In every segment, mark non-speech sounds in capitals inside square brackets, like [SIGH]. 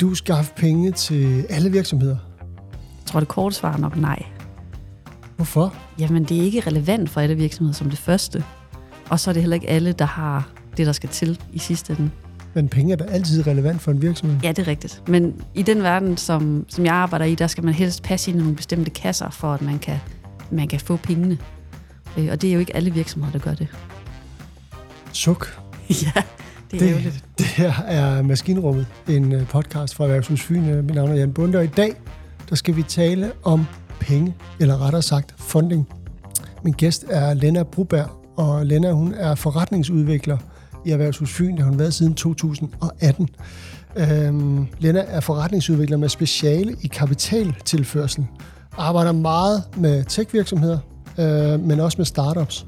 du skaffe penge til alle virksomheder? Jeg tror, det korte svar er nok nej. Hvorfor? Jamen, det er ikke relevant for alle virksomheder som det første. Og så er det heller ikke alle, der har det, der skal til i sidste ende. Men penge er da altid relevant for en virksomhed. Ja, det er rigtigt. Men i den verden, som, som jeg arbejder i, der skal man helst passe ind i nogle bestemte kasser, for at man kan, man kan få pengene. Øh, og det er jo ikke alle virksomheder, der gør det. Suk. [LAUGHS] ja, det er det, ærgerligt. Det her er Maskinrummet, en øh, podcast fra Erhvervshus Fyn. Øh, Mit navn er Jan Bunde, og i dag der skal vi tale om penge, eller rettere sagt funding. Min gæst er Lena Bruberg, og Lena hun er forretningsudvikler i Erhvervshus Fyn. Det har hun været siden 2018. Øhm, Lena er forretningsudvikler med speciale i kapitaltilførsel. Arbejder meget med tech-virksomheder, øh, men også med startups.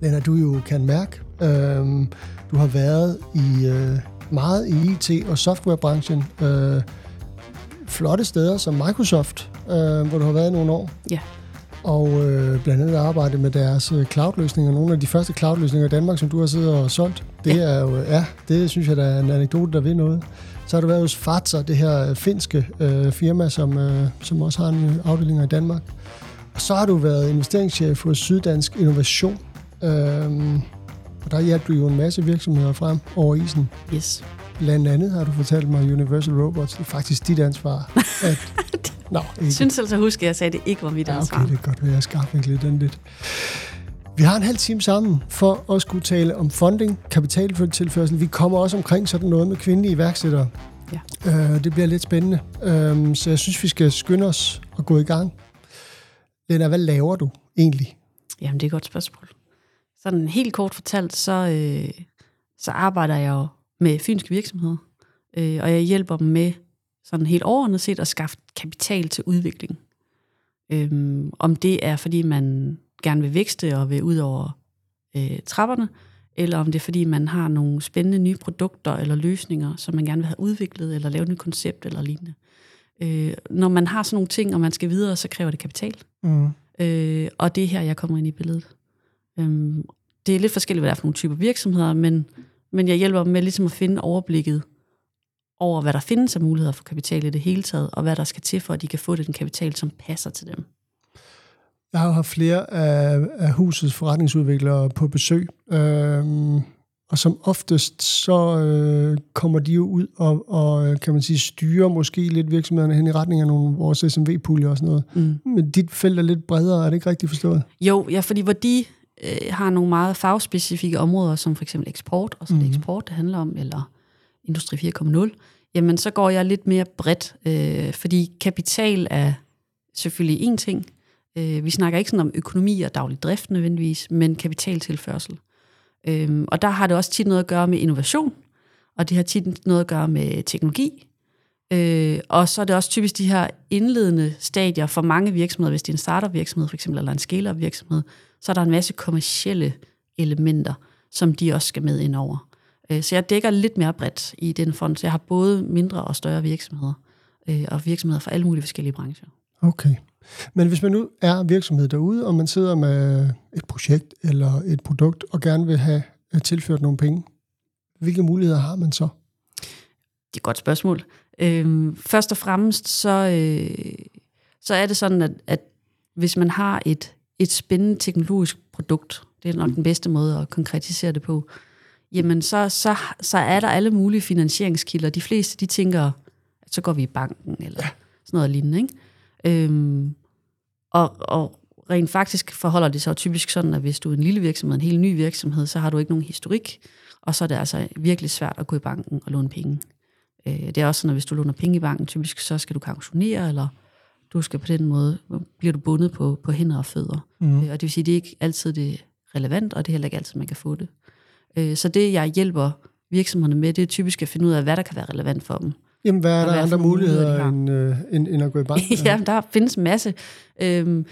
Lena, du jo kan mærke, øh, du har været i øh, meget i IT- og softwarebranchen. Øh, flotte steder som Microsoft, øh, hvor du har været i nogle år. Ja. Og øh, blandt andet arbejdet med deres øh, cloud-løsninger. Nogle af de første cloud-løsninger i Danmark, som du har siddet og solgt. Det ja. er jo, ja, det synes jeg, der er en anekdote, der ved noget. Så har du været hos Fazer, det her finske øh, firma, som, øh, som også har en afdeling i Danmark. Og så har du været investeringschef hos Syddansk Innovation. Øh, og der hjalp du jo en masse virksomheder frem over isen. Yes. Blandt andet har du fortalt mig, Universal Robots, det er faktisk dit ansvar. At, [LAUGHS] Nå, ikke. Jeg synes altså, at huske, at jeg sagde, at det ikke var mit ansvar. Ja, okay, det er godt, at jeg skarpe lidt den lidt. Vi har en halv time sammen for at skulle tale om funding, kapitaltilførsel. Vi kommer også omkring sådan noget med kvindelige iværksættere. Ja. Øh, det bliver lidt spændende. Øh, så jeg synes, vi skal skynde os og gå i gang. Lena, hvad laver du egentlig? Jamen, det er et godt spørgsmål. Sådan helt kort fortalt, så, øh, så arbejder jeg jo med fynske virksomheder, øh, og jeg hjælper dem med sådan helt overordnet set at skaffe kapital til udvikling. Øhm, om det er, fordi man gerne vil vækste og vil ud over øh, trapperne, eller om det er, fordi man har nogle spændende nye produkter eller løsninger, som man gerne vil have udviklet, eller lavet et koncept eller lignende. Øh, når man har sådan nogle ting, og man skal videre, så kræver det kapital. Mm. Øh, og det er her, jeg kommer ind i billedet. Øhm, det er lidt forskelligt, hvad det er for nogle typer virksomheder, men, men jeg hjælper dem med ligesom at finde overblikket over, hvad der findes af muligheder for kapital i det hele taget, og hvad der skal til for, at de kan få den kapital, som passer til dem. Jeg har jo haft flere af, af husets forretningsudviklere på besøg, øhm, og som oftest så øh, kommer de jo ud og, og, kan man sige, styrer måske lidt virksomhederne hen i retning af nogle vores SMV-puljer og sådan noget. Mm. Men dit felt er lidt bredere, er det ikke rigtigt forstået? Jo, ja, fordi hvor de øh, har nogle meget fagspecifikke områder, som for eksempel eksport, og så mm. det eksport, det handler om, eller Industri 4.0, jamen så går jeg lidt mere bredt, øh, fordi kapital er selvfølgelig en ting. Øh, vi snakker ikke sådan om økonomi og daglig drift nødvendigvis, men kapitaltilførsel. Øh, og der har det også tit noget at gøre med innovation, og det har tit noget at gøre med teknologi. Øh, og så er det også typisk de her indledende stadier for mange virksomheder, hvis det er en startup virksomhed for eksempel, eller en scale-up virksomhed, så er der en masse kommercielle elementer, som de også skal med ind over. Øh, så jeg dækker lidt mere bredt i den fond, så jeg har både mindre og større virksomheder, øh, og virksomheder fra alle mulige forskellige brancher. Okay. Men hvis man nu er virksomhed derude, og man sidder med et projekt eller et produkt, og gerne vil have øh, tilført nogle penge, hvilke muligheder har man så? Det er et godt spørgsmål. Øhm, først og fremmest, så, øh, så er det sådan, at, at hvis man har et, et spændende teknologisk produkt, det er nok den bedste måde at konkretisere det på, jamen så, så, så er der alle mulige finansieringskilder. De fleste, de tænker, at så går vi i banken, eller ja. sådan noget lignende. Ikke? Øhm, og, og rent faktisk forholder det sig typisk sådan, at hvis du er en lille virksomhed, en helt ny virksomhed, så har du ikke nogen historik, og så er det altså virkelig svært at gå i banken og låne penge. Øh, det er også sådan, at hvis du låner penge i banken, typisk så skal du kautionere, eller du skal på den måde, bliver du bundet på, på hænder og fødder. Mm. Øh, og det vil sige, det er ikke altid det relevant, og det er heller ikke altid, man kan få det. Øh, så det, jeg hjælper virksomhederne med, det er typisk at finde ud af, hvad der kan være relevant for dem. Jamen, hvad er der andre muligheder, end, øh, end, end at gå i bank? [LAUGHS] ja, der findes en masse. Øhm,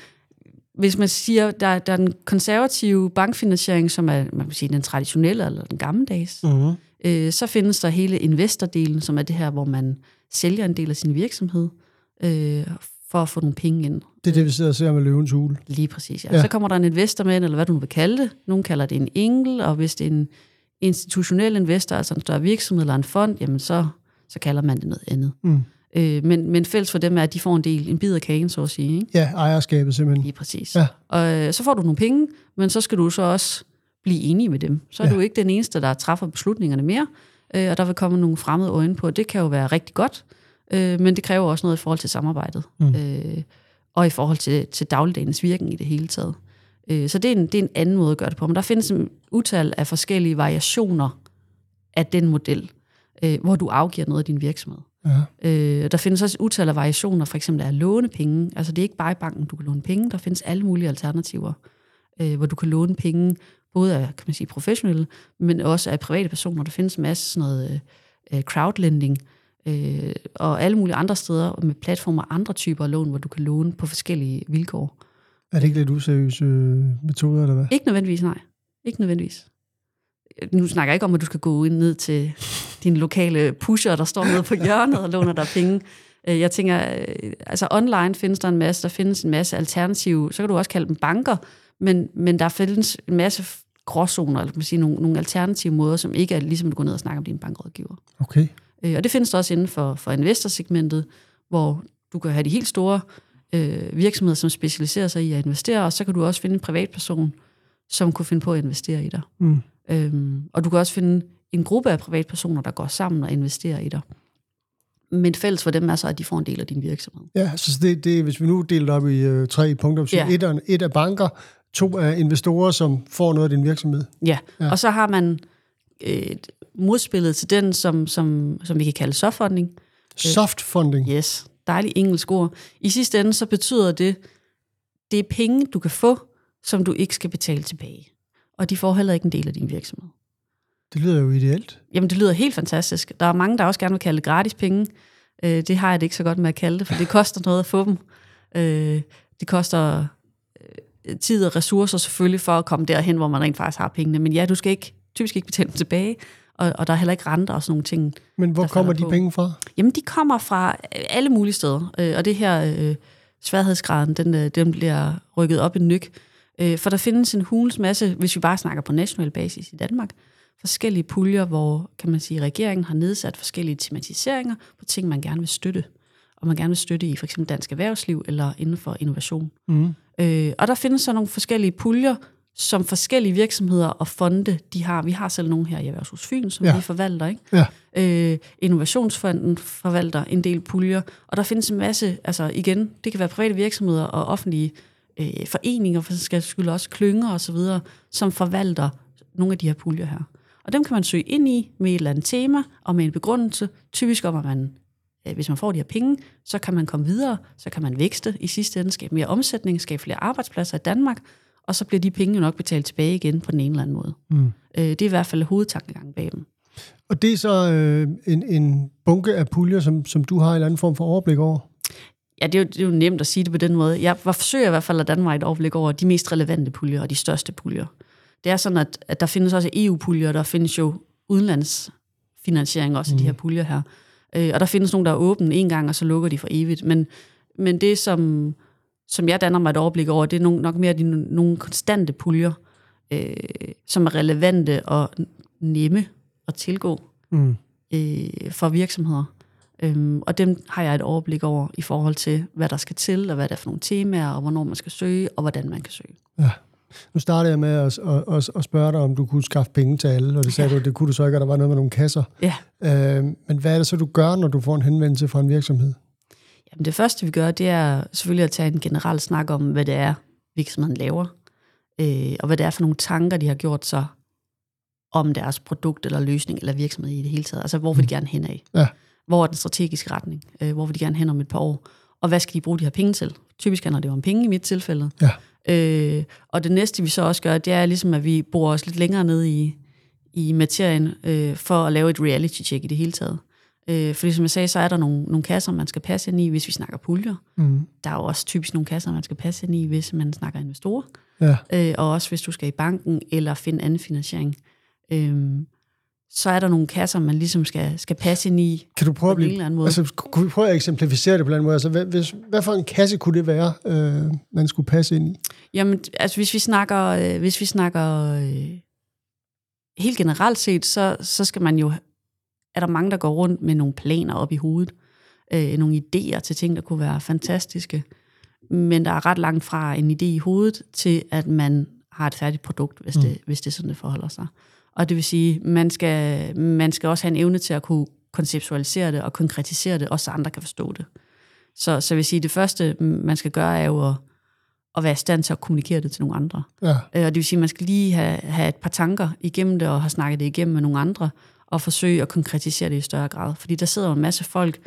hvis man siger, der, der er den konservative bankfinansiering, som er man kan sige, den traditionelle eller den gammeldags, uh-huh. øh, så findes der hele investordelen, som er det her, hvor man sælger en del af sin virksomhed øh, for at få nogle penge ind. Det er det, vi sidder og ser med løvens hule. Lige præcis, ja. ja. Så kommer der en investor med, eller hvad du nu vil kalde det. Nogle kalder det en engel, og hvis det er en institutionel investor, altså en større virksomhed eller en fond, jamen så, så kalder man det noget andet. Mm. Øh, men, men fælles for dem er, at de får en del, en bid af kagen, så at sige. Ikke? Ja, ejerskabet simpelthen. Lige præcis. Ja. Og øh, så får du nogle penge, men så skal du så også blive enig med dem. Så er Ja. du ikke den eneste, der træffer beslutningerne mere, øh, og der vil komme nogle fremmede øjne på. Det kan jo være rigtig godt, øh, men det kræver også noget i forhold til samarbejdet, Mm. øh, og i forhold til, til dagligdagens virken i det hele taget. Øh, så det er, en, det er en anden måde at gøre det på. Men der findes en utal af forskellige variationer af den model, øh, hvor du afgiver noget af din virksomhed. Ja. Øh, der findes også utal af variationer, for eksempel af at låne penge. Altså det er ikke bare i banken, du kan låne penge. Der findes alle mulige alternativer, øh, hvor du kan låne penge, både af kan man sige, professionelle, men også af private personer. Der findes en masse sådan noget øh, crowdlending, øh, og alle mulige andre steder med platformer og andre typer af lån, hvor du kan låne på forskellige vilkår. Er det ikke lidt useriøse øh, metoder, eller hvad? Ikke nødvendigvis, nej. Ikke nødvendigvis. Nu snakker jeg ikke om, at du skal gå ind ned til din lokale pusher, der står nede på [LAUGHS] hjørnet og låner dig penge. Øh, Jeg tænker, øh, altså online findes der en masse, der findes en masse alternative, så kan du også kalde dem banker, men, men der findes en masse gråzoner, eller man sige, nogle, nogle alternative måder, som ikke er ligesom at gå ned og snakke om din bankrådgiver. Okay. Øh, Og det findes der også inden for, for investorsegmentet, hvor du kan have de helt store øh, virksomheder, som specialiserer sig i at investere, og så kan du også finde en privatperson, som kunne finde på at investere i dig. Mm. Øhm, og du kan også finde en gruppe af privatpersoner, der går sammen og investerer i dig. Men fælles for dem er så, at de får en del af din virksomhed. Ja, så det, det, hvis vi nu deler op i øh, tre punkter, så Ja. et, er, et er banker, to er investorer, som får noget af din virksomhed. Ja, Ja. ja. og så har man øh, modspillet til den, som, som, som vi kan kalde softfunding. Soft funding. Yes, dejligt engelsk ord. I sidste ende så betyder det, det er penge, du kan få, som du ikke skal betale tilbage. Og de får heller ikke en del af din virksomhed. Det lyder jo ideelt. Jamen, det lyder helt fantastisk. Der er mange, der også gerne vil kalde det gratis penge. Øh, det har jeg det ikke så godt med at kalde det, for det koster noget at få dem. Øh, det koster øh, tid og ressourcer selvfølgelig for at komme derhen, hvor man rent faktisk har pengene. Men ja, du skal ikke, typisk ikke betale dem tilbage, og, og der er heller ikke renter og sådan nogle ting. Men hvor kommer de på. penge fra? Jamen, de kommer fra alle mulige steder, øh, og det her øh, sværhedsgraden, den, øh, den bliver rykket op en nyk. Øh, for der findes en hulens masse, hvis vi bare snakker på national basis i Danmark, forskellige puljer, hvor kan man sige, regeringen har nedsat forskellige tematiseringer på ting, man gerne vil støtte. Og man gerne vil støtte i for eksempel dansk erhvervsliv eller inden for innovation. Mm. Øh, og der findes så nogle forskellige puljer, som forskellige virksomheder og fonde, de har. Vi har selv nogle her i Erhvervshus Fyn, som Ja. vi forvalter, ikke? Ja. Øh, Innovationsfonden forvalter en del puljer, og der findes en masse, altså igen, det kan være private virksomheder og offentlige øh, foreninger, for skal skyld også klynger og så videre, som forvalter nogle af de her puljer her. Og dem kan man søge ind i med et eller andet tema og med en begrundelse. Typisk om, at man, øh, hvis man får de her penge, så kan man komme videre, så kan man vækste i sidste ende, skabe mere omsætning, skabe flere arbejdspladser i Danmark, og så bliver de penge jo nok betalt tilbage igen på den ene eller anden måde. Mm. Øh, det er i hvert fald hovedtankegangen bag dem. Og det er så øh, en, en bunke af puljer, som, som du har en eller anden form for overblik over? Ja, det er, jo, det er jo nemt at sige det på den måde. Jeg forsøger i hvert fald at danne mig et overblik over de mest relevante puljer og de største puljer. Det er sådan, at, at der findes også EU-puljer, der findes jo udenlandsfinansiering også mm. i de her puljer her. Øh, og der findes nogle, der er åbne en gang, og så lukker de for evigt. Men, men det, som, som jeg danner mig et overblik over, det er nogle, nok mere de, nogle konstante puljer, øh, som er relevante og nemme at tilgå Mm. øh, for virksomheder. Øhm, og dem har jeg et overblik over i forhold til, hvad der skal til, og hvad der er for nogle temaer, og hvornår man skal søge, og hvordan man kan søge. Ja. Nu startede jeg med at, at, at, at spørge dig, om du kunne skaffe penge til alle, og det sagde ja. du, det kunne du så ikke, og der var noget med nogle kasser. Ja, Øh, men hvad er det så, du gør, når du får en henvendelse fra en virksomhed? Det første vi gør, det er selvfølgelig at tage en generel snak om, hvad det er, virksomheden laver, øh, og hvad det er for nogle tanker, de har gjort sig om deres produkt eller løsning eller virksomhed i det hele taget. Altså, hvor vil de gerne hen af? Ja. Hvor er den strategiske retning? Øh, hvor vil de gerne hen om et par år? Og hvad skal de bruge de her penge til? Typisk handler det jo om penge i mit tilfælde. Ja. Øh, og det næste, vi så også gør, det er ligesom, at vi borer os lidt længere ned i, i materien øh, for at lave et reality-check i det hele taget. Øh, fordi som jeg sagde, så er der nogle, nogle kasser, man skal passe ind i, hvis vi snakker puljer. Mm. Der er jo også typisk nogle kasser, man skal passe ind i, hvis man snakker investorer. Ja. Øh, og også hvis du skal i banken eller finde anden finansiering. Øh, så er der nogle kasser, man ligesom skal, skal passe ind i Kan du prøve på at blive... eller anden måde. Altså, kunne vi prøve at eksemplificere det på en anden måde? Altså, hvad, hvis, hvad for en kasse kunne det være, øh, man skulle passe ind i? Jamen, altså hvis vi snakker, øh, hvis vi snakker øh, helt generelt set, så, så skal man jo er der mange, der går rundt med nogle planer op i hovedet, øh, nogle idéer til ting, der kunne være fantastiske, men der er ret langt fra en idé i hovedet til, at man har et færdigt produkt, hvis, mm. det, hvis det sådan, det forholder sig. Og det vil sige, man skal, man skal også have en evne til at kunne konceptualisere det og konkretisere det, også så andre kan forstå det. Så, så jeg vil sige, det første, man skal gøre, er jo at, at være i stand til at kommunikere det til nogle andre. Ja. Øh, Og det vil sige, at man skal lige have, have et par tanker igennem det, og have snakket det igennem med nogle andre, og forsøge at konkretisere det i større grad. Fordi der sidder jo en masse folk,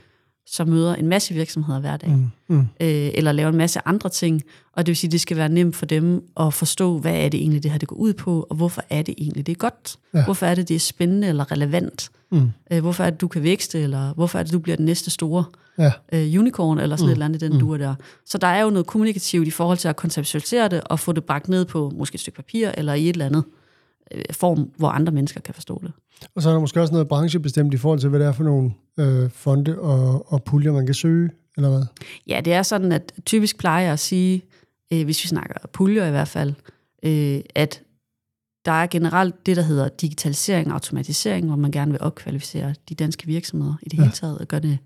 som møder en masse virksomheder hver dag, Mm. Mm. øh, eller laver en masse andre ting, og det vil sige, at det skal være nemt for dem at forstå, hvad er det egentlig, det her det går ud på, og hvorfor er det egentlig, det er godt? Ja. Hvorfor er det, det er spændende eller relevant? Mm. Øh, hvorfor er det, du kan vækste, eller hvorfor er det, du bliver den næste store Ja. øh, unicorn, eller sådan mm. et eller andet den Mm. duer der. Så der er jo noget kommunikativt i forhold til at konceptualisere det, og få det bragt ned på måske et stykke papir, eller i et eller andet form, hvor andre mennesker kan forstå det. Og så er der måske også noget branchebestemt i forhold til, hvad det er for nogle øh, fonde og, og puljer, man kan søge, eller hvad? Ja, det er sådan, at typisk plejer jeg at sige, øh, hvis vi snakker puljer i hvert fald, øh, at der er generelt det, der hedder digitalisering og automatisering, hvor man gerne vil opkvalificere de danske virksomheder i det Ja. hele taget, og gøre det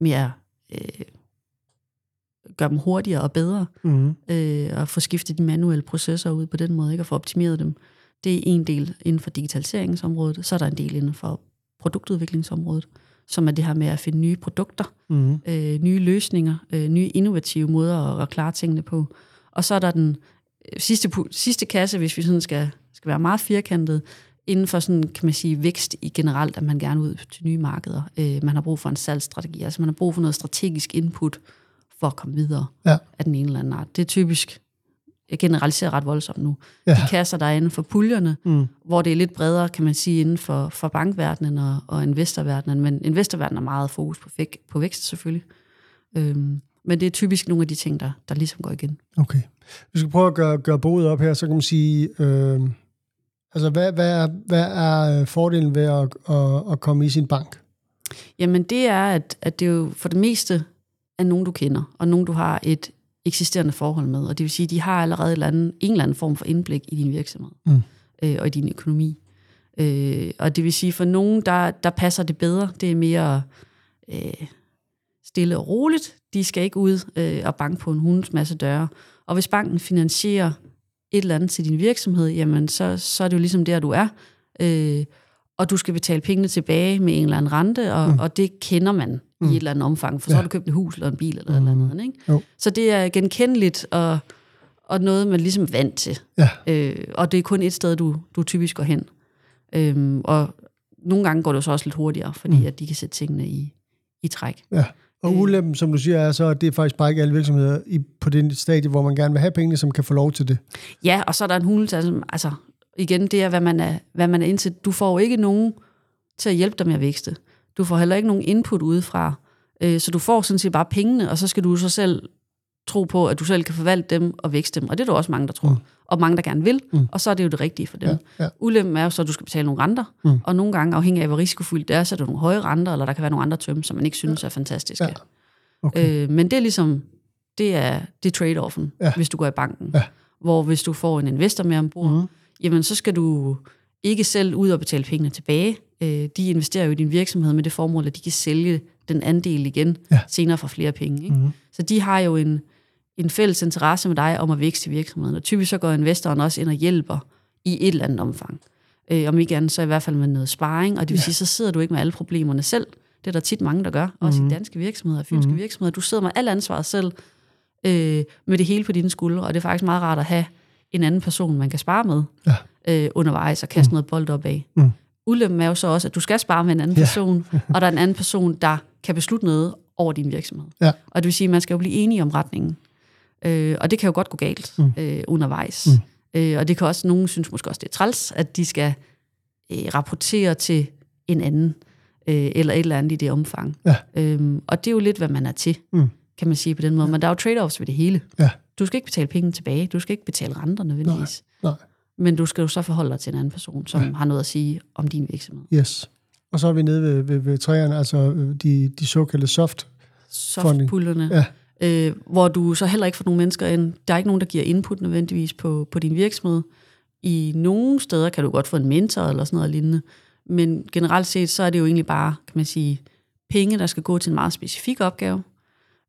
mere, øh, gøre dem hurtigere og bedre, Mm. øh, og få skiftet de manuelle processer ud på den måde, ikke? og få optimeret dem. Det er en del inden for digitaliseringsområdet. Så er der en del inden for produktudviklingsområdet, som er det her med at finde nye produkter, Mm. øh, nye løsninger, øh, nye innovative måder at, at klare tingene på. Og så er der den øh, sidste, sidste kasse, hvis vi sådan skal, skal være meget firkantet, inden for sådan, kan man sige, vækst i generelt, at man gerne ud til nye markeder. Øh, man har brug for en salgsstrategi, altså man har brug for noget strategisk input for at komme videre Ja. af den ene eller anden art. Det er typisk, jeg generaliserer ret voldsomt nu, Ja. de kasser, der er inden for puljerne, Mm. hvor det er lidt bredere, kan man sige, inden for, for bankverdenen og, og investorverdenen. Men investorverdenen er meget fokus på, væk, på vækst selvfølgelig. Øhm, men det er typisk nogle af de ting, der, der ligesom går igen. Okay. Vi skal prøve at gøre, gøre boet op her, så kan man sige, øh, altså hvad, hvad, er, hvad er øh, fordelen ved at, at, at komme i sin bank? Jamen det er, at, at det jo for det meste er nogen, du kender, og nogen, du har et eksisterende forhold med. Og det vil sige, at de har allerede en eller anden, en eller anden form for indblik i din virksomhed Mm. øh, og i din økonomi. Øh, og det vil sige, for nogen, der, der passer det bedre. Det er mere øh, stille og roligt. De skal ikke ud øh, og banke på en hunds masse døre. Og hvis banken finansierer et eller andet til din virksomhed, jamen så, så er det jo ligesom der, du er. Øh, og du skal betale pengene tilbage med en eller anden rente, og, mm. og det kender man mm. i et eller andet omfang, for så Ja. har du købt et hus eller en bil eller mm. eller andet. Ikke? Jo. Så det er genkendeligt og, og noget, man ligesom er vant til. Ja. Øh, og det er kun et sted, du, du typisk går hen. Øhm, og nogle gange går det så også lidt hurtigere, fordi mm. at de kan sætte tingene i, i træk. Ja. Og Øh. ulempen, som du siger, er så, at det er faktisk bare ikke alle virksomheder i, på det stadie, hvor man gerne vil have pengene, som kan få lov til det. Ja, og så er der en hulelse, altså, altså igen, det er, hvad man er, hvad man er indtil. Du får jo ikke nogen til at hjælpe dig med at vækste. Du får heller ikke nogen input udefra. Øh, så du får sådan set bare pengene, og så skal du så selv tro på, at du selv kan forvalte dem og vækste dem. Og det er der også mange, der tror. Mm. Og mange, der gerne vil. Mm. Og så er det jo det rigtige for dem. Ja, ja. Ulempen er jo så, at du skal betale nogle renter. Mm. Og nogle gange, afhængig af hvor risikofyldt det er, så er der nogle høje renter, eller der kan være nogle andre tømme, som man ikke synes er fantastiske. Ja. Okay. Øh, men det er ligesom, det er, det er trade-offen, Ja. ja. hvis du går i banken. Ja. Hvor hvis du får en investor med ombord, mm. Jamen så skal du ikke selv ud og betale pengene tilbage. Øh, de investerer jo i din virksomhed med det formål, at de kan sælge den andel igen Ja. senere for flere penge. Ikke? Mhm. Så de har jo en, en fælles interesse med dig om at vækste virksomheden. Og typisk så går investoren også ind og hjælper i et eller andet omfang. Øh, om ikke andet, så i hvert fald med noget sparring. Og det vil ja. sige, så sidder du ikke med alle problemerne selv. Det er der tit mange, der gør. Også Mhm. i danske virksomheder, fynske virksomheder. Du sidder med alt ansvaret selv øh, med det hele på dine skuldre. Og det er faktisk meget rart at have en anden person, man kan spare med Ja. øh, undervejs og kaste mm. noget bold op af. Mm. Ulempen er jo så også, at du skal spare med en anden Ja. person, [LAUGHS] og der er en anden person, der kan beslutte noget over din virksomhed. Ja. Og det vil sige, at man skal jo blive enige om retningen. Øh, og det kan jo godt gå galt Mm. øh, undervejs. Mm. Øh, og det kan også, nogen synes måske også, det er træls, at de skal øh, rapportere til en anden, øh, eller et eller andet i det omfang. Ja. Øhm, og det er jo lidt, hvad man er til, Mm. kan man sige på den måde. Men der er jo trade-offs ved det hele. Ja. Du skal ikke betale penge tilbage. Du skal ikke betale renter nødvendigvis. Nej. Men du skal jo så forholde dig til en anden person, som Ja. har noget at sige om din virksomhed. Yes. Og så er vi nede ved, ved, ved træerne, altså øh, de, de såkaldte soft. Softpullerne. Ja. Øh, hvor du så heller ikke får nogen mennesker ind. Der er ikke nogen, der giver input nødvendigvis på, på din virksomhed. I nogle steder kan du godt få en mentor eller sådan noget lignende, men generelt set, så er det jo egentlig bare, kan man sige, penge, der skal gå til en meget specifik opgave,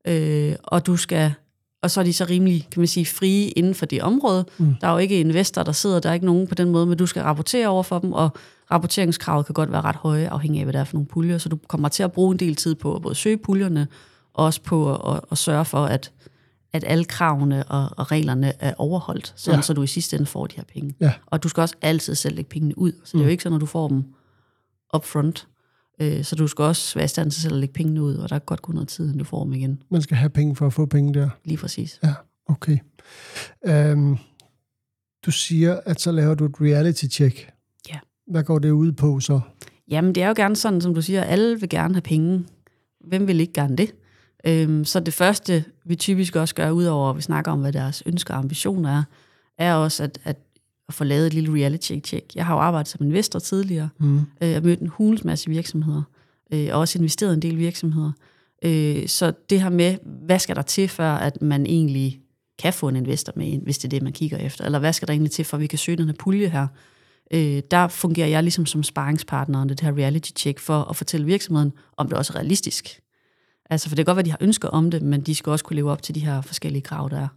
øh, og du skal og så er de så rimelig, kan man sige, frie inden for det område. Mm. Der er jo ikke investor, der sidder, der er ikke nogen på den måde, men du skal rapportere over for dem, og rapporteringskravet kan godt være ret høje, afhængig af, hvad det er for nogle puljer, så du kommer til at bruge en del tid på at både søge puljerne, og også på at, at, at sørge for, at, at alle kravene og, og reglerne er overholdt, sådan, ja. så du i sidste ende får de her penge. Ja. Og du skal også altid selv lægge pengene ud, så det er jo ikke sådan, at du får dem upfront. Øh, så du skal også være i stand til selv at lægge pengene ud, og der er godt gå noget tid, inden du får dem igen. Man skal have penge for at få penge der. Lige præcis. Ja, okay. Um, du siger, at så laver du et reality check. Ja. Hvad går det ud på så? Jamen, det er jo gerne sådan, som du siger, alle vil gerne have penge. Hvem vil ikke gerne det? Øhm, så det første, vi typisk også gør, udover at vi snakker om, hvad deres ønsker og ambitioner er, er også at, at, at få lavet et lille reality-check. Jeg har jo arbejdet som investor tidligere, mm. øh, og mødt en hulens masse virksomheder, øh, og også investeret en del virksomheder. Øh, så det her med, hvad skal der til, før at man egentlig kan få en investor med ind, hvis det er det, man kigger efter, eller hvad skal der egentlig til, for at vi kan søge den her pulje her, øh, der fungerer jeg ligesom som sparringspartner under det her reality-check for at fortælle virksomheden, om det også er realistisk. Altså, for det kan godt være, de har ønsker om det, men de skal også kunne leve op til de her forskellige krav, der er.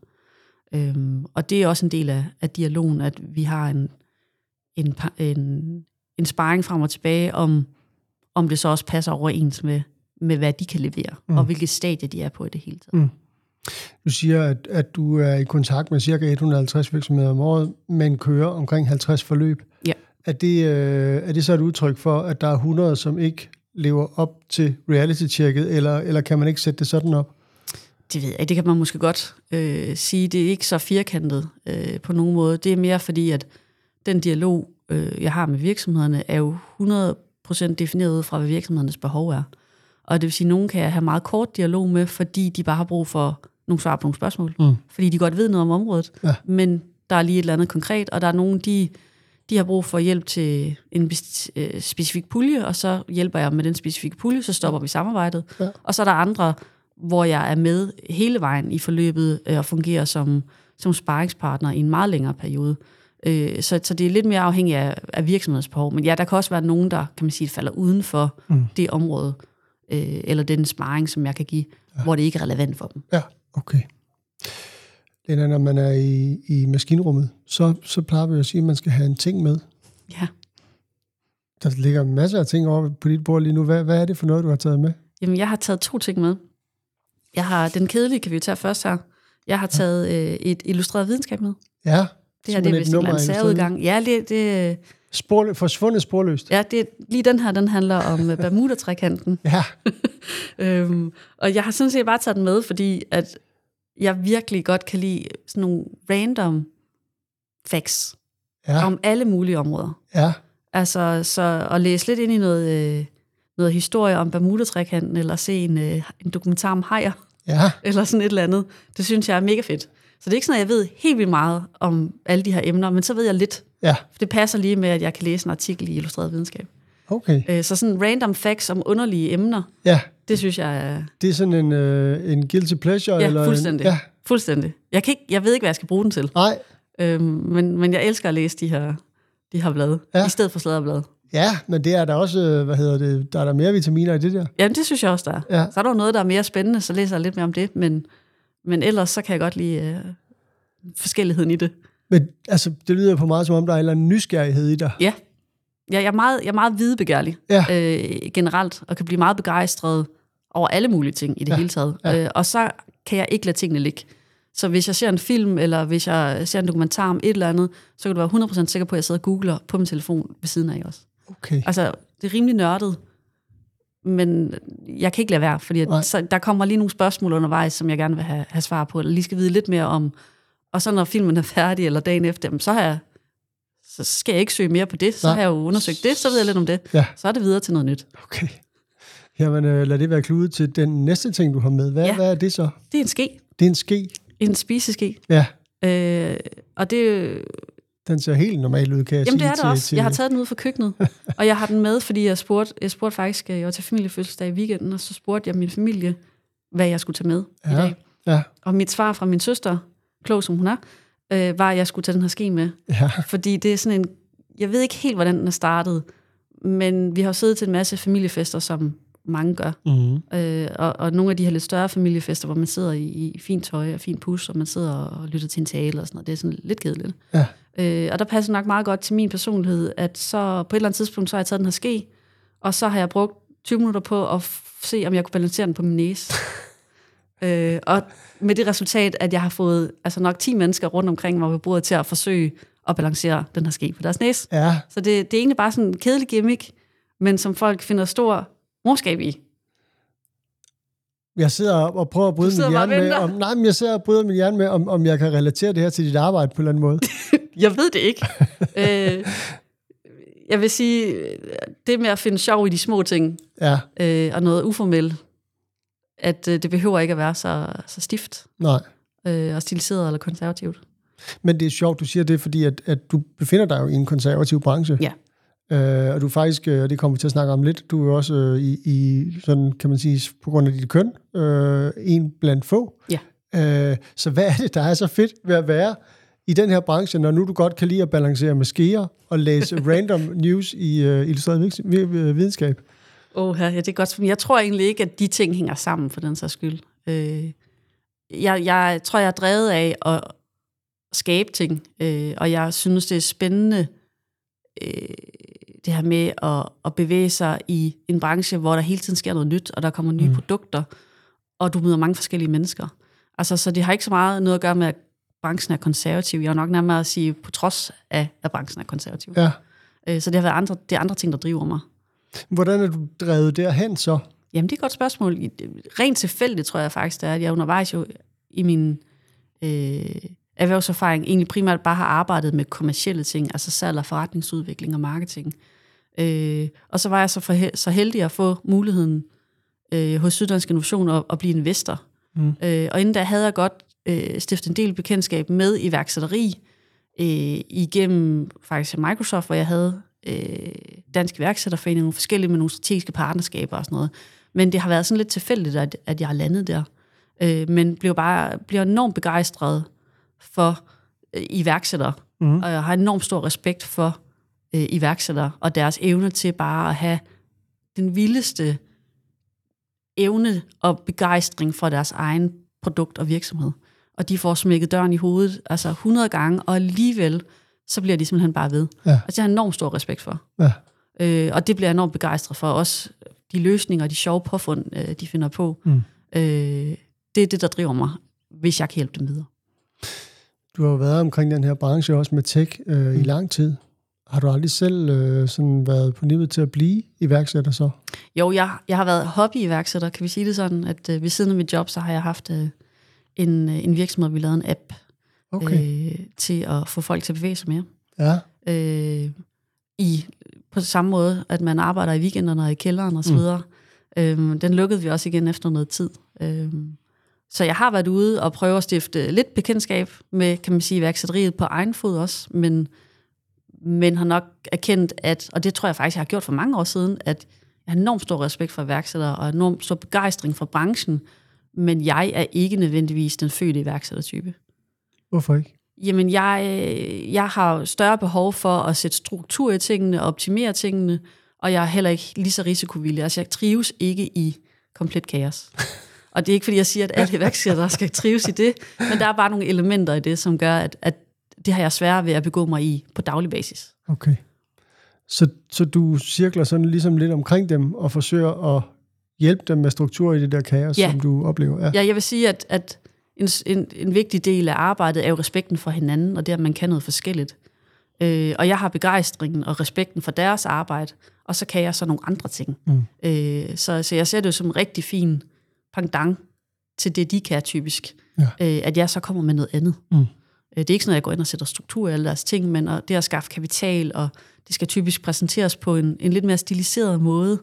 Øhm, og det er også en del af, af dialogen, at vi har en, en, en, en sparring frem og tilbage om, om det så også passer overens med, med hvad de kan levere, mm. og hvilket stadie de er på i det hele taget. Mm. Du siger, at, at du er i kontakt med ca. 150 virksomheder om året, men kører omkring 50 forløb. Ja. Er det, øh, er det så et udtryk for, at der er 100, som ikke lever op til reality-checket, eller, eller kan man ikke sætte det sådan op? Det ved jeg ikke. Det kan man måske godt øh, sige. Det er ikke så firkantet øh, på nogen måde. Det er mere fordi, at den dialog, øh, jeg har med virksomhederne, er jo 100% defineret ud fra, hvad virksomhedernes behov er. Og det vil sige, at nogen kan jeg have meget kort dialog med, fordi de bare har brug for nogle svar på nogle spørgsmål. Mm. Fordi de godt ved noget om området. Ja. Men der er lige et eller andet konkret, og der er nogen, de de har brug for hjælp til en øh, specifik pulje, og så hjælper jeg med den specifikke pulje, så stopper vi samarbejdet. Ja. Og så er der andre, hvor jeg er med hele vejen i forløbet øh, og fungerer som, som sparringspartner i en meget længere periode. Øh, så, så det er lidt mere afhængigt af, af virksomhedens behov. Men ja, der kan også være nogen, der kan man sige, falder uden for mm. det område, eller den sparring, som jeg kan give, ja. hvor det ikke er relevant for dem. Ja, okay. Lena, når man er i, i maskinrummet, så, så plejer vi at sige, at man skal have en ting med. Ja. Der ligger masser af ting over på dit bord lige nu. Hvad, hvad er det for noget, du har taget med? Jamen, jeg har taget to ting med. Jeg har den kedelige, kan vi jo tage først her. Jeg har taget øh, et illustreret videnskab med. Ja. Det her det er vist en særudgang. Ja, det, det Spor, forsvundet sporløst. Ja, det, lige den her, den handler om øh, Bermuda-trekanten. [LAUGHS] ja. [LAUGHS] øhm, og jeg har sådan set bare taget den med, fordi at jeg virkelig godt kan lide sådan nogle random facts ja. om alle mulige områder. Ja. Altså, så at læse lidt ind i noget, øh, noget historie om Bermuda-trekanten, eller se en, øh, en dokumentar om hajer, ja. [LAUGHS] eller sådan et eller andet, det synes jeg er mega fedt. Så det er ikke sådan, at jeg ved helt vildt meget om alle de her emner, men så ved jeg lidt. Ja. For det passer lige med, at jeg kan læse en artikel i Illustreret Videnskab. Okay. Øh, så sådan random facts om underlige emner, ja. det synes jeg er... Det er sådan en, øh, en guilty pleasure? Ja, eller fuldstændig. En, ja, fuldstændig. Jeg, kan ikke, jeg ved ikke, hvad jeg skal bruge den til. Nej. Øhm, men, men jeg elsker at læse de her, de her blade, ja. i stedet for sladderblade. Ja, men det er der også, øh, hvad hedder det, der er der mere vitaminer i det der. Jamen, det synes jeg også, der er. Ja. Så er der noget, der er mere spændende, så læser jeg lidt mere om det, men, men ellers så kan jeg godt lide øh, forskelligheden i det. Men altså, det lyder på meget som om, der er en eller anden nysgerrighed i dig. Ja, Ja, jeg er meget, jeg er meget videbegærlig ja. øh, generelt, og kan blive meget begejstret over alle mulige ting i det ja. hele taget. Ja. Øh, og så kan jeg ikke lade tingene ligge. Så hvis jeg ser en film, eller hvis jeg ser en dokumentar om et eller andet, så kan du være 100% sikker på, at jeg sidder og googler på min telefon ved siden af også. Okay. Altså, det er rimelig nørdet, men jeg kan ikke lade være, fordi at, så, der kommer lige nogle spørgsmål undervejs, som jeg gerne vil have, have svar på, eller lige skal vide lidt mere om. Og så når filmen er færdig, eller dagen efter, så har jeg så skal jeg ikke søge mere på det. Så Nej. har jeg jo undersøgt det, så ved jeg lidt om det. Ja. Så er det videre til noget nyt. Okay. Jamen, øh, lad det være kludet til den næste ting, du har med. Hvad, ja. hvad er det så? Det er en ske. Det er en ske? En spiseske. Ja. Øh, og det... Den ser helt normal ud, kan jeg Jamen, sige. det er det til, også. Til... Jeg har taget den ud fra køkkenet, [LAUGHS] og jeg har den med, fordi jeg spurgte, jeg spurgte faktisk, jeg var til familiefødselsdag i weekenden, og så spurgte jeg min familie, hvad jeg skulle tage med ja. i dag. Ja. Og mit svar fra min søster, klog som hun er, øh, var, at jeg skulle tage den her ske med. Ja. Fordi det er sådan en jeg ved ikke helt, hvordan den er startet, men vi har jo siddet til en masse familiefester, som mange gør. Mm. Øh, og, og nogle af de her lidt større familiefester, hvor man sidder i, i fint tøj og fint pus, og man sidder og lytter til en tale og sådan noget, det er sådan lidt kedeligt. Ja. Øh, og der passer nok meget godt til min personlighed, at så på et eller andet tidspunkt, så har jeg taget den her ske, og så har jeg brugt 20 minutter på at se, om jeg kunne balancere den på min næse. [LAUGHS] øh, og med det resultat, at jeg har fået altså nok 10 mennesker rundt omkring mig ved bordet til at forsøge at balancere den her ske på deres næse. Ja, Så det, det er egentlig bare sådan en kedelig gimmick, men som folk finder stor morskab i. jeg sidder og prøver at bryde min hjerne med, om, nej, men jeg sidder og bryder min hjerne med, om, om jeg kan relatere det her til dit arbejde på en eller anden måde. [LAUGHS] Jeg ved det ikke. [LAUGHS] øh, jeg vil sige, det med at finde sjov i de små ting, Ja, øh, og noget uformelt, at øh, det behøver ikke at være så, så stift nej. øh, og stiliseret eller konservativt. Men det er sjovt, du siger det, fordi at, at du befinder dig jo i en konservativ branche. Ja. Øh, og du er faktisk, øh, og det kommer vi til at snakke om lidt, du er jo også øh, i, i, sådan kan man sige, på grund af dit køn, øh, en blandt få. Ja. Øh, så hvad er det, der er så fedt ved at være i den her branche, når nu du godt kan lide at balancere med skeer og læse [LAUGHS] random news i øh, illustreret vi- videnskab? Åh, ja, det er godt. Jeg tror egentlig ikke, at de ting hænger sammen for den sags skyld. Øh, jeg, jeg tror, jeg er drevet af at skabe ting, øh, og jeg synes, det er spændende, øh, det her med at, at bevæge sig i en branche, hvor der hele tiden sker noget nyt, og der kommer nye mm. produkter, og du møder mange forskellige mennesker. Altså, så det har ikke så meget noget at gøre med, at branchen er konservativ. Jeg er nok nærmere at sige, på trods af, at branchen er konservativ. Ja. Øh, så det har været andre, det er andre ting, der driver mig. Hvordan er du drevet derhen så? Jamen, det er et godt spørgsmål. Rent tilfældigt tror jeg faktisk, det er, at jeg undervejs jo i min øh, erhvervserfaring egentlig primært bare har arbejdet med kommercielle ting, altså salg og forretningsudvikling og marketing. Øh, og så var jeg så, for, så heldig at få muligheden øh, hos Syddansk Innovation at, at blive investor. Mm. Øh, og inden da havde jeg godt øh, stiftet en del bekendtskab med iværksætteri øh, igennem faktisk Microsoft, hvor jeg havde øh, Dansk Iværksætterforening, nogle forskellige med nogle strategiske partnerskaber og sådan noget. Men det har været sådan lidt tilfældigt, at, at jeg har landet der. Øh, men blev bare bliver enormt begejstret for øh, iværksættere, mm. og jeg har enormt stor respekt for øh, iværksættere og deres evne til bare at have den vildeste evne og begejstring for deres egen produkt og virksomhed. Og de får smækket døren i hovedet altså 100 gange, og alligevel så bliver de simpelthen bare ved. Ja. Altså, det har jeg enormt stor respekt for. Ja. Øh, og det bliver jeg enormt begejstret for. Også de løsninger og de sjove påfund, øh, de finder på. Mm. Øh, det er det, der driver mig, hvis jeg kan hjælpe dem videre. Du har jo været omkring den her branche også med tech øh, mm. i lang tid. Har du aldrig selv øh, sådan været på niveauet til at blive iværksætter så? Jo, jeg, jeg har været hobbyiværksætter, kan vi sige det sådan, at øh, ved siden af mit job, så har jeg haft øh, en, øh, en virksomhed, vi lavede en app Okay. øh, til at få folk til at bevæge sig mere. Ja. øh, i på samme måde, at man arbejder i weekenderne og i kælderen osv. Mm. Øhm, den lukkede vi også igen efter noget tid. Øhm, så jeg har været ude og prøve at stifte lidt bekendtskab med, kan man sige, iværksætteriet på egen fod også, men, men har nok erkendt, at, og det tror jeg faktisk, jeg har gjort for mange år siden, at jeg har enormt stor respekt for iværksættere og enormt stor begejstring for branchen, men jeg er ikke nødvendigvis den fødte iværksættertype. Hvorfor ikke? Jamen, jeg, jeg har større behov for at sætte struktur i tingene og optimere tingene, og jeg er heller ikke lige så risikovillig. Altså, jeg trives ikke i komplet kaos. Og det er ikke, fordi jeg siger, at alle iværksættere skal trives i det, men der er bare nogle elementer i det, som gør, at, at det har jeg svært ved at begå mig i på daglig basis. Okay. Så, så du cirkler sådan ligesom lidt omkring dem og forsøger at hjælpe dem med struktur i det der kaos, Ja. som du oplever? Ja. Ja, jeg vil sige, at, at en, en, en vigtig del af arbejdet er jo respekten for hinanden, og det, at man kan noget forskelligt. Øh, og jeg har begejstringen og respekten for deres arbejde, og så kan jeg så nogle andre ting. Mm. Øh, så, så jeg ser det jo som en rigtig fin pendant til det, de kan typisk. Ja. Øh, at jeg så kommer med noget andet. Mm. Øh, det er ikke sådan, at jeg går ind og sætter struktur i alle deres ting, men og det at skaffe kapital, og det skal typisk præsenteres på en, en lidt mere stiliseret måde,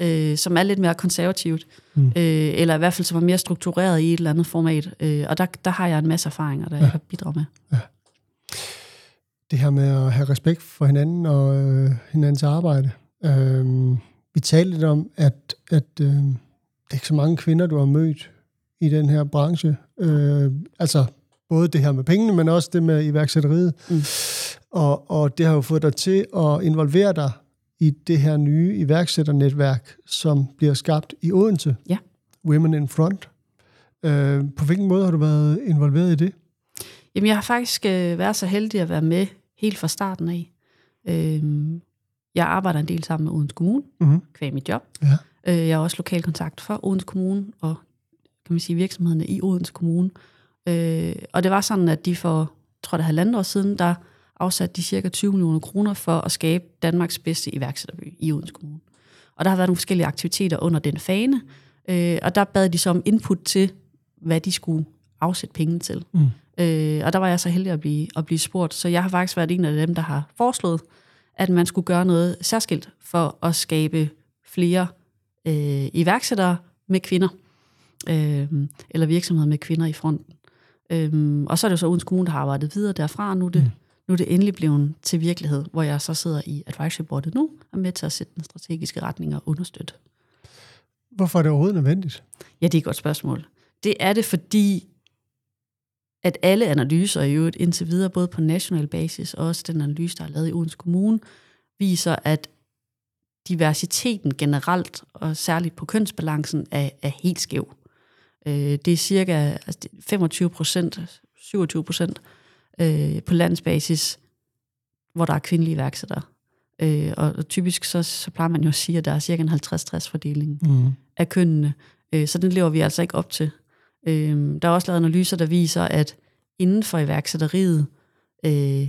øh, som er lidt mere konservativt, mm. øh, eller i hvert fald som er mere struktureret i et eller andet format. Øh, og der, der har jeg en masse erfaringer, der ja. jeg kan bidrage med. Det her med at have respekt for hinanden og øh, hinandens arbejde. Øh, vi talte lidt om, at, at øh, det er ikke så mange kvinder, du har mødt i den her branche. Øh, altså både det her med pengene, men også det med iværksætteriet. Mm. Og, og det har jo fået dig til at involvere dig i det her nye iværksætternetværk, som bliver skabt i Odense. Ja. Women in Front. Øh, på hvilken måde har du været involveret i det? Jamen, jeg har faktisk øh, været så heldig at være med helt fra starten af. Øh, jeg arbejder en del sammen med Odense Kommune, Mm-hmm. kvæg mit job. Ja. Øh, jeg er også lokalkontakt for Odense Kommune og kan man sige, virksomhederne i Odense Kommune. Øh, og det var sådan, at de for, tror det er halvandet år siden, der afsatte de cirka 20 millioner kroner for at skabe Danmarks bedste iværksætterby i Odense Kommune. Og der har været nogle forskellige aktiviteter under den fane, øh, og der bad de så om input til, hvad de skulle afsætte penge til. Mm. Øh, og der var jeg så heldig at blive, at blive spurgt. Så jeg har faktisk været en af dem, der har foreslået, at man skulle gøre noget særskilt for at skabe flere øh, iværksættere med kvinder, øh, eller virksomheder med kvinder i fronten. Øh, og så er det jo så Odense Kommune, der har arbejdet videre derfra, nu er det, mm. Nu er det endelig blevet til virkelighed, hvor jeg så sidder i advisory boardet nu, og med til at sætte den strategiske retning og understøtte. Hvorfor er det overhovedet nødvendigt? Ja, det er et godt spørgsmål. Det er det, fordi at alle analyser i øvrigt indtil videre, både på national basis og også den analyse, der er lavet i Odense Kommune, viser, at diversiteten generelt, og særligt på kønsbalancen, er, er helt skæv. Øh, det er cirka altså det er 25 procent, 27 procent øh, på landsbasis, hvor der er kvindelige iværksættere. Øh, og, typisk så, så plejer man jo at sige, at der er cirka en 50-60 fordeling Mm. af kønnene. Øh, så den lever vi altså ikke op til. Øh, der er også lavet analyser, der viser, at inden for iværksætteriet øh,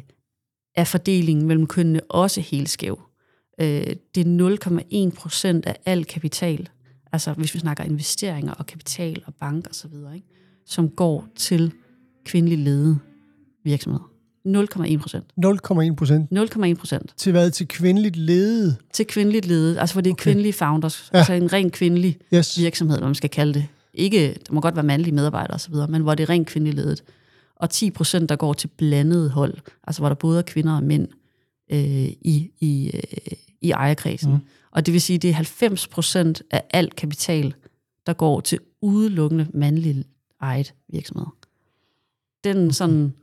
er fordelingen mellem kønnene også helt skæv. Øh, det er 0,1 procent af al kapital, altså hvis vi snakker investeringer og kapital og bank og så videre, ikke, som går til kvindelig ledede virksomheder. 0,1 procent. 0,1 procent 0,1 procent til hvad? Til kvindeligt ledet? til kvindeligt ledet, altså hvor det er Okay. kvindelige founders, Ja. altså en ren kvindelig Yes. virksomhed, hvad man skal kalde det. Ikke, der må godt være mandlige medarbejdere osv., men hvor det er rent kvindeligt ledet. Og 10 procent, der går til blandede hold, altså hvor der både er kvinder og mænd øh, i, i, øh, i ejerkredsen. Mm. Og det vil sige, det er 90 procent af al kapital, der går til udelukkende mandligt ejet virksomheder. Den, sådan,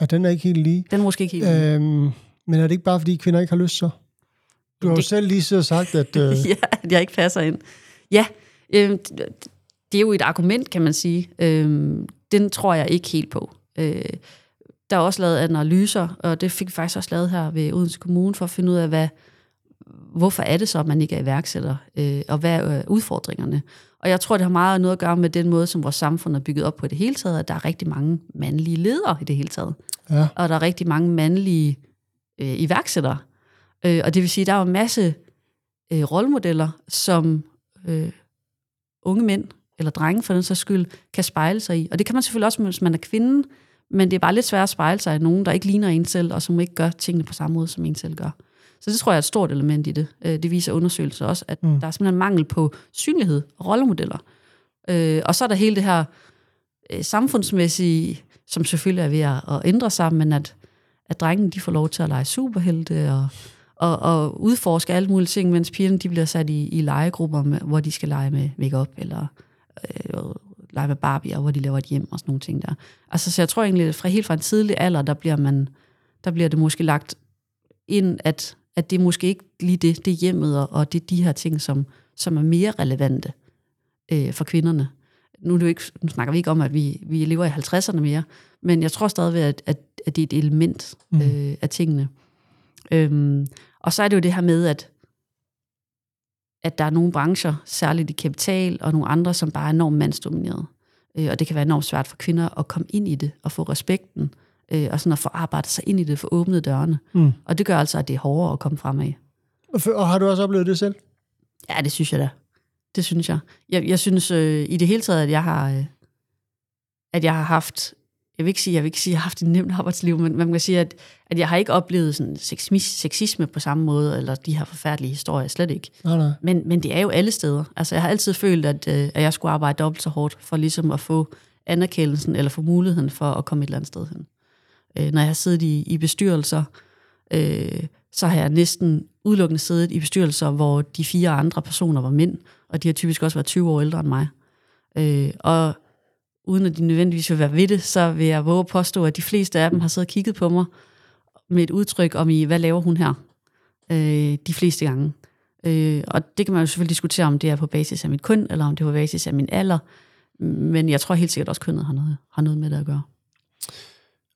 Ja, den er ikke helt lige. den er måske ikke helt... Øhm, men er det ikke bare, fordi kvinder ikke har lyst så? Du har jo Det- selv lige så sagt, at... [LAUGHS] Øh, ja, at jeg ikke passer ind. Ja, øh, det er jo et argument, kan man sige. Øh, den tror jeg ikke helt på. Øh, der er også lavet analyser, og det fik vi faktisk også lavet her ved Odense Kommune, for at finde ud af, hvad, hvorfor er det så, at man ikke er iværksætter, øh, og hvad er øh, udfordringerne. Og jeg tror, det har meget noget at gøre med den måde, som vores samfund er bygget op på i det hele taget, at der er rigtig mange mandlige ledere i det hele taget ja, og der er rigtig mange mandlige øh, iværksættere. Øh, og det vil sige, at der er en masse øh, rollemodeller, som øh, unge mænd, eller drenge for den sags skyld, kan spejle sig i. Og det kan man selvfølgelig også, hvis man er kvinde, men det er bare lidt svært at spejle sig i nogen, der ikke ligner en selv, og som ikke gør tingene på samme måde, som en selv gør. Så det tror jeg er et stort element i det. Øh, det viser undersøgelser også, at Mm. der er simpelthen mangel på synlighed og rollemodeller. Øh, og så er der hele det her øh, samfundsmæssige, som selvfølgelig er ved at, ændre sig, men at, at drengene de får lov til at lege superhelte og, og, og udforske alle mulige ting, mens pigerne de bliver sat i, i legegrupper, med, hvor de skal lege med makeup eller øh, lege med Barbie, hvor de laver et hjem og sådan nogle ting der. Altså, så jeg tror egentlig, at fra helt fra en tidlig alder, der bliver, man, der bliver det måske lagt ind, at, at det er måske ikke lige det, det er hjemmet, og, det er de her ting, som, som er mere relevante øh, for kvinderne. Nu, er det jo ikke, nu snakker vi ikke om, at vi, vi lever i 50'erne mere, men jeg tror stadigvæk, at, at, at det er et element Mm. øh, af tingene. Øhm, og så er det jo det her med, at, at der er nogle brancher, særligt i kapital, og nogle andre, som bare er enormt mandsdomineret. Øh, og det kan være enormt svært for kvinder at komme ind i det, og få respekten, øh, og sådan at få arbejdet sig ind i det, få åbnet dørene. Mm. Og det gør altså, at det er hårdere at komme fremad. Og f- Og har du også oplevet det selv? Ja, det synes jeg da. Det synes jeg. Jeg, jeg synes øh, i det hele taget, at jeg har, øh, at jeg har haft, jeg vil ikke sige, jeg vil ikke sige, at jeg har haft et nemt arbejdsliv, men man kan sige, at, at jeg har ikke oplevet sådan sexisme, sexisme på samme måde, eller de her forfærdelige historier, slet ikke. Nej, nej. Men, men det er jo alle steder. Altså, jeg har altid følt, at, øh, at jeg skulle arbejde dobbelt så hårdt, for ligesom at få anerkendelsen, eller få muligheden for at komme et eller andet sted hen. Øh, når jeg har siddet i, i bestyrelser, øh, så har jeg næsten udelukkende siddet i bestyrelser, hvor de fire andre personer var mænd, og de har typisk også været 20 år ældre end mig. Øh, og uden at de nødvendigvis vil være ved det, så vil jeg våge at påstå, at de fleste af dem har siddet og kigget på mig med et udtryk om i, hvad laver hun her? øh, de fleste gange. Øh, og det kan man jo selvfølgelig diskutere, om det er på basis af mit køn, eller om det er på basis af min alder. Men jeg tror helt sikkert også, at kønnet har noget, har noget med det at gøre.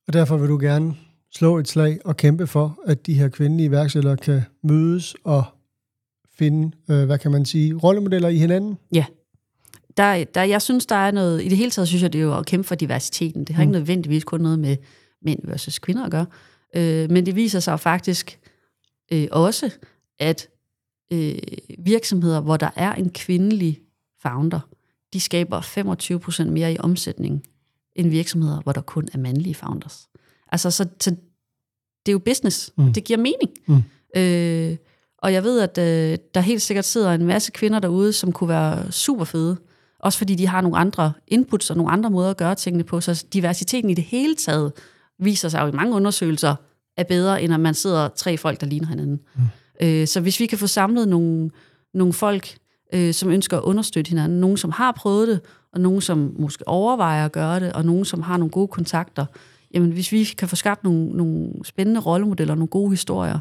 Og derfor vil du gerne slå et slag og kæmpe for, at de her kvindelige iværksættere kan mødes og finde, øh, hvad kan man sige, rollemodeller i hinanden? Ja. Der, der, jeg synes, der er noget... I det hele taget synes jeg, det er jo at kæmpe for diversiteten. Det har mm. ikke nødvendigvis kun noget med mænd versus kvinder at gøre. Øh, men det viser sig faktisk øh, også, at øh, virksomheder, hvor der er en kvindelig founder, de skaber 25% mere i omsætning end virksomheder, hvor der kun er mandlige founders. Altså, så, så det er jo business. Mm. Det giver mening. Mm. Øh, og jeg ved, at øh, der helt sikkert sidder en masse kvinder derude, som kunne være super fede. Også fordi de har nogle andre inputs og nogle andre måder at gøre tingene på. Så diversiteten i det hele taget viser sig jo i mange undersøgelser er bedre, end at man sidder tre folk, der ligner hinanden. Mm. Øh, så hvis vi kan få samlet nogle, nogle folk, øh, som ønsker at understøtte hinanden, nogen som har prøvet det, og nogen som måske overvejer at gøre det, og nogen som har nogle gode kontakter, jamen hvis vi kan få skabt nogle, nogle spændende rollemodeller, nogle gode historier,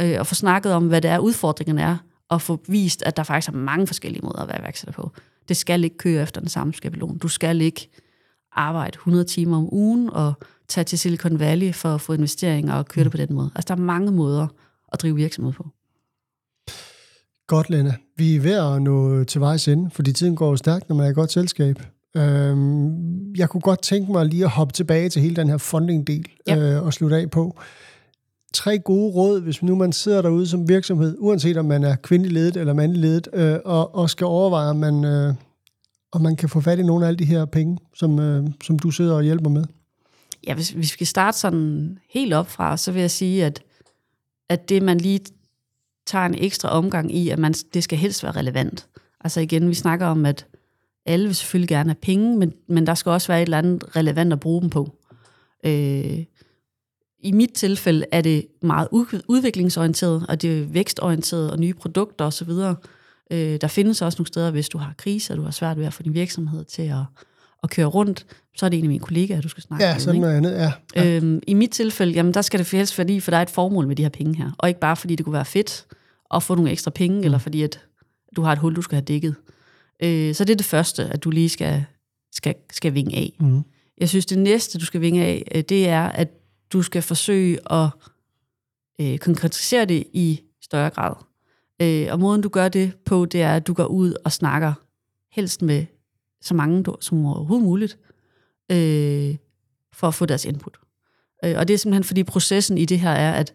øh, og få snakket om, hvad det er, udfordringen er, og få vist, at der faktisk er mange forskellige måder at være iværksætter på. Det skal ikke køre efter den samme skabelon. Du skal ikke arbejde 100 timer om ugen og tage til Silicon Valley for at få investeringer og køre det på den måde. Altså, der er mange måder at drive virksomhed på. Godt, Lena. Vi er ved at nå til vejs ende, fordi tiden går jo stærkt, når man er i godt selskab. Øhm, jeg kunne godt tænke mig lige at hoppe tilbage til hele den her funding-del ja. øh, og slutte af på. Tre gode råd, hvis nu man sidder derude som virksomhed, uanset om man er kvindelig ledet eller mandlig ledet, øh, og, og skal overveje, om man, øh, om man kan få fat i nogle af alle de her penge, som, øh, som du sidder og hjælper med. Ja, hvis, hvis vi skal starte sådan helt op fra, så vil jeg sige, at, at det, man lige tager en ekstra omgang i, at man, det skal helst være relevant. Altså igen, vi snakker om, at alle vil selvfølgelig gerne have penge, men, men der skal også være et eller andet relevant at bruge dem på. Øh, I mit tilfælde er det meget udviklingsorienteret, og det er vækstorienteret og nye produkter osv. Øh, der findes også nogle steder, hvis du har krise, og du har svært ved at få din virksomhed til at, at køre rundt, så er det en af mine kollegaer, du skal snakke ja, med. Sådan noget andet, ja. ja. Øhm, I mit tilfælde, jamen, der skal det helst fordi, for der er et formål med de her penge her. Og ikke bare fordi det kunne være fedt at få nogle ekstra penge, mm. eller fordi at du har et hul, du skal have dækket. Øh, så det er det første, at du lige skal, skal, skal vinge af. Mm. Jeg synes, det næste, du skal vinge af, øh, det er, at du skal forsøge at øh, konkretisere det i større grad. Øh, og måden, du gør det på, det er, at du går ud og snakker helst med så mange som overhovedet muligt, øh, for at få deres input. Øh, og det er simpelthen, fordi processen i det her er, at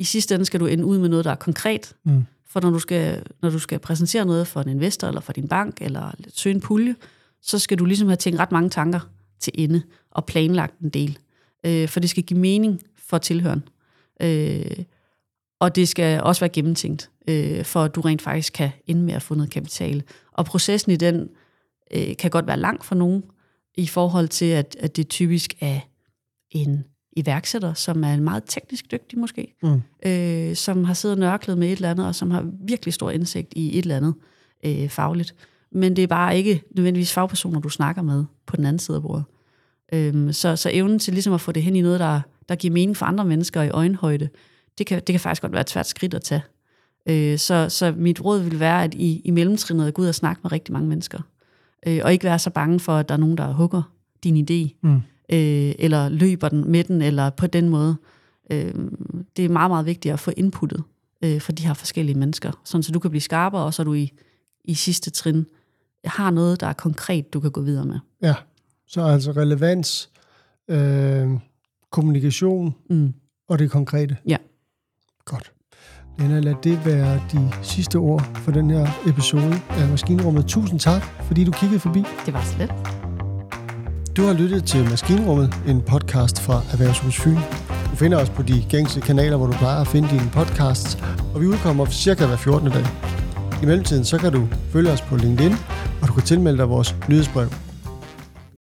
i sidste ende skal du ende ud med noget, der er konkret. Mm. For når du, skal, når du skal præsentere noget for en investor, eller for din bank, eller søge en pulje, så skal du ligesom have tænkt ret mange tanker til ende, og planlagt en del. Øh, for det skal give mening for tilhøren. Øh, og det skal også være gennemtænkt, øh, for at du rent faktisk kan ende med at få noget kapital. Og processen i den øh, kan godt være lang for nogen, i forhold til, at, at det typisk er en iværksætter, som er meget teknisk dygtig måske, mm. øh, som har siddet nørklet med et eller andet, og som har virkelig stor indsigt i et eller andet øh, fagligt. Men det er bare ikke nødvendigvis fagpersoner, du snakker med på den anden side af bordet. Øh, så, så evnen til ligesom at få det hen i noget, der, der giver mening for andre mennesker i øjenhøjde, det kan, det kan faktisk godt være et svært skridt at tage. Øh, så, så mit råd vil være, at i, i mellemtrinnet gå ud og snakke med rigtig mange mennesker. Øh, og ikke være så bange for, at der er nogen, der hugger din idé. Mm øh, eller løber den med den, eller på den måde. Øh, det er meget, meget vigtigt at få inputtet øh, for de her forskellige mennesker, sådan så du kan blive skarpere, og så du i, i sidste trin har noget, der er konkret, du kan gå videre med. Ja, så altså relevans, øh, kommunikation mm. og det konkrete. Ja. Godt. Lena, lad det være de sidste ord for den her episode af Maskinrummet. Tusind tak, fordi du kiggede forbi. Det var slet. Du har lyttet til Maskinrummet, en podcast fra Erhvervshus Fyn. Du finder os på de gængse kanaler, hvor du plejer at finde dine podcasts, og vi udkommer cirka hver 14. dag. I mellemtiden så kan du følge os på LinkedIn, og du kan tilmelde dig vores nyhedsbrev.